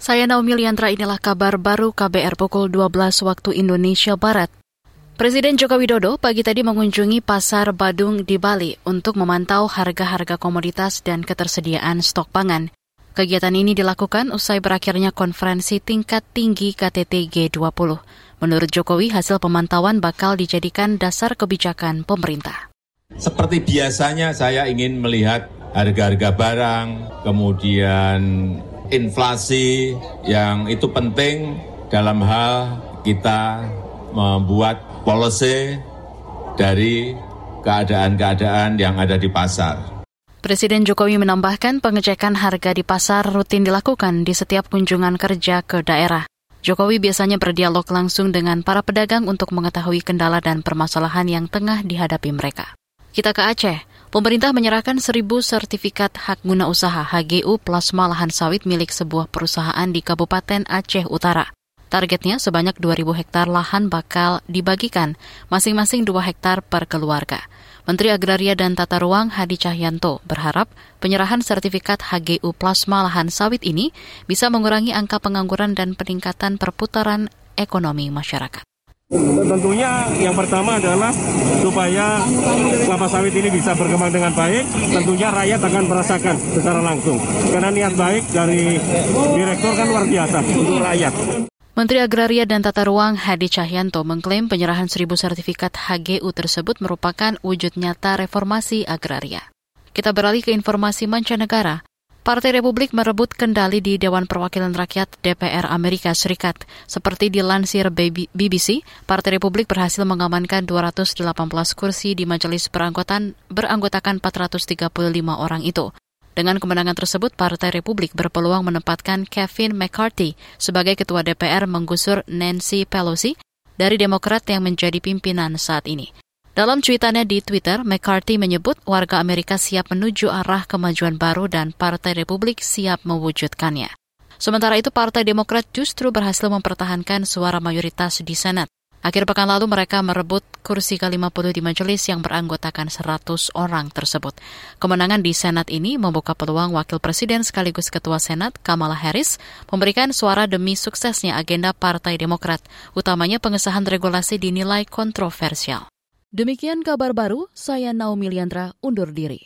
Saya Naomi Liandra, inilah kabar baru KBR pukul 12 waktu Indonesia Barat. Presiden Joko Widodo pagi tadi mengunjungi Pasar Badung di Bali untuk memantau harga-harga komoditas dan ketersediaan stok pangan. Kegiatan ini dilakukan usai berakhirnya konferensi tingkat tinggi KTT G20. Menurut Jokowi, hasil pemantauan bakal dijadikan dasar kebijakan pemerintah. Seperti biasanya saya ingin melihat harga-harga barang, kemudian inflasi yang itu penting dalam hal kita membuat policy dari keadaan-keadaan yang ada di pasar. Presiden Jokowi menambahkan pengecekan harga di pasar rutin dilakukan di setiap kunjungan kerja ke daerah. Jokowi biasanya berdialog langsung dengan para pedagang untuk mengetahui kendala dan permasalahan yang tengah dihadapi mereka. Kita ke Aceh. Pemerintah menyerahkan seribu sertifikat hak guna usaha HGU plasma lahan sawit milik sebuah perusahaan di Kabupaten Aceh Utara. Targetnya sebanyak 2.000 hektar lahan bakal dibagikan, masing-masing 2 hektar per keluarga. Menteri Agraria dan Tata Ruang Hadi Cahyanto berharap penyerahan sertifikat HGU plasma lahan sawit ini bisa mengurangi angka pengangguran dan peningkatan perputaran ekonomi masyarakat. Tentunya yang pertama adalah supaya kelapa sawit ini bisa berkembang dengan baik, tentunya rakyat akan merasakan secara langsung. Karena niat baik dari direktur kan luar biasa untuk rakyat. Menteri Agraria dan Tata Ruang Hadi Cahyanto mengklaim penyerahan seribu sertifikat HGU tersebut merupakan wujud nyata reformasi agraria. Kita beralih ke informasi mancanegara. Partai Republik merebut kendali di Dewan Perwakilan Rakyat DPR Amerika Serikat. Seperti dilansir BBC, Partai Republik berhasil mengamankan 218 kursi di majelis beranggotan beranggotakan 435 orang itu. Dengan kemenangan tersebut, Partai Republik berpeluang menempatkan Kevin McCarthy sebagai Ketua DPR menggusur Nancy Pelosi dari Demokrat yang menjadi pimpinan saat ini. Dalam cuitannya di Twitter, McCarthy menyebut warga Amerika siap menuju arah kemajuan baru dan Partai Republik siap mewujudkannya. Sementara itu, Partai Demokrat justru berhasil mempertahankan suara mayoritas di Senat. Akhir pekan lalu mereka merebut kursi ke-50 di majelis yang beranggotakan 100 orang tersebut. Kemenangan di Senat ini membuka peluang Wakil Presiden sekaligus Ketua Senat Kamala Harris memberikan suara demi suksesnya agenda Partai Demokrat, utamanya pengesahan regulasi dinilai kontroversial. Demikian kabar baru, saya Naomi Liandra undur diri.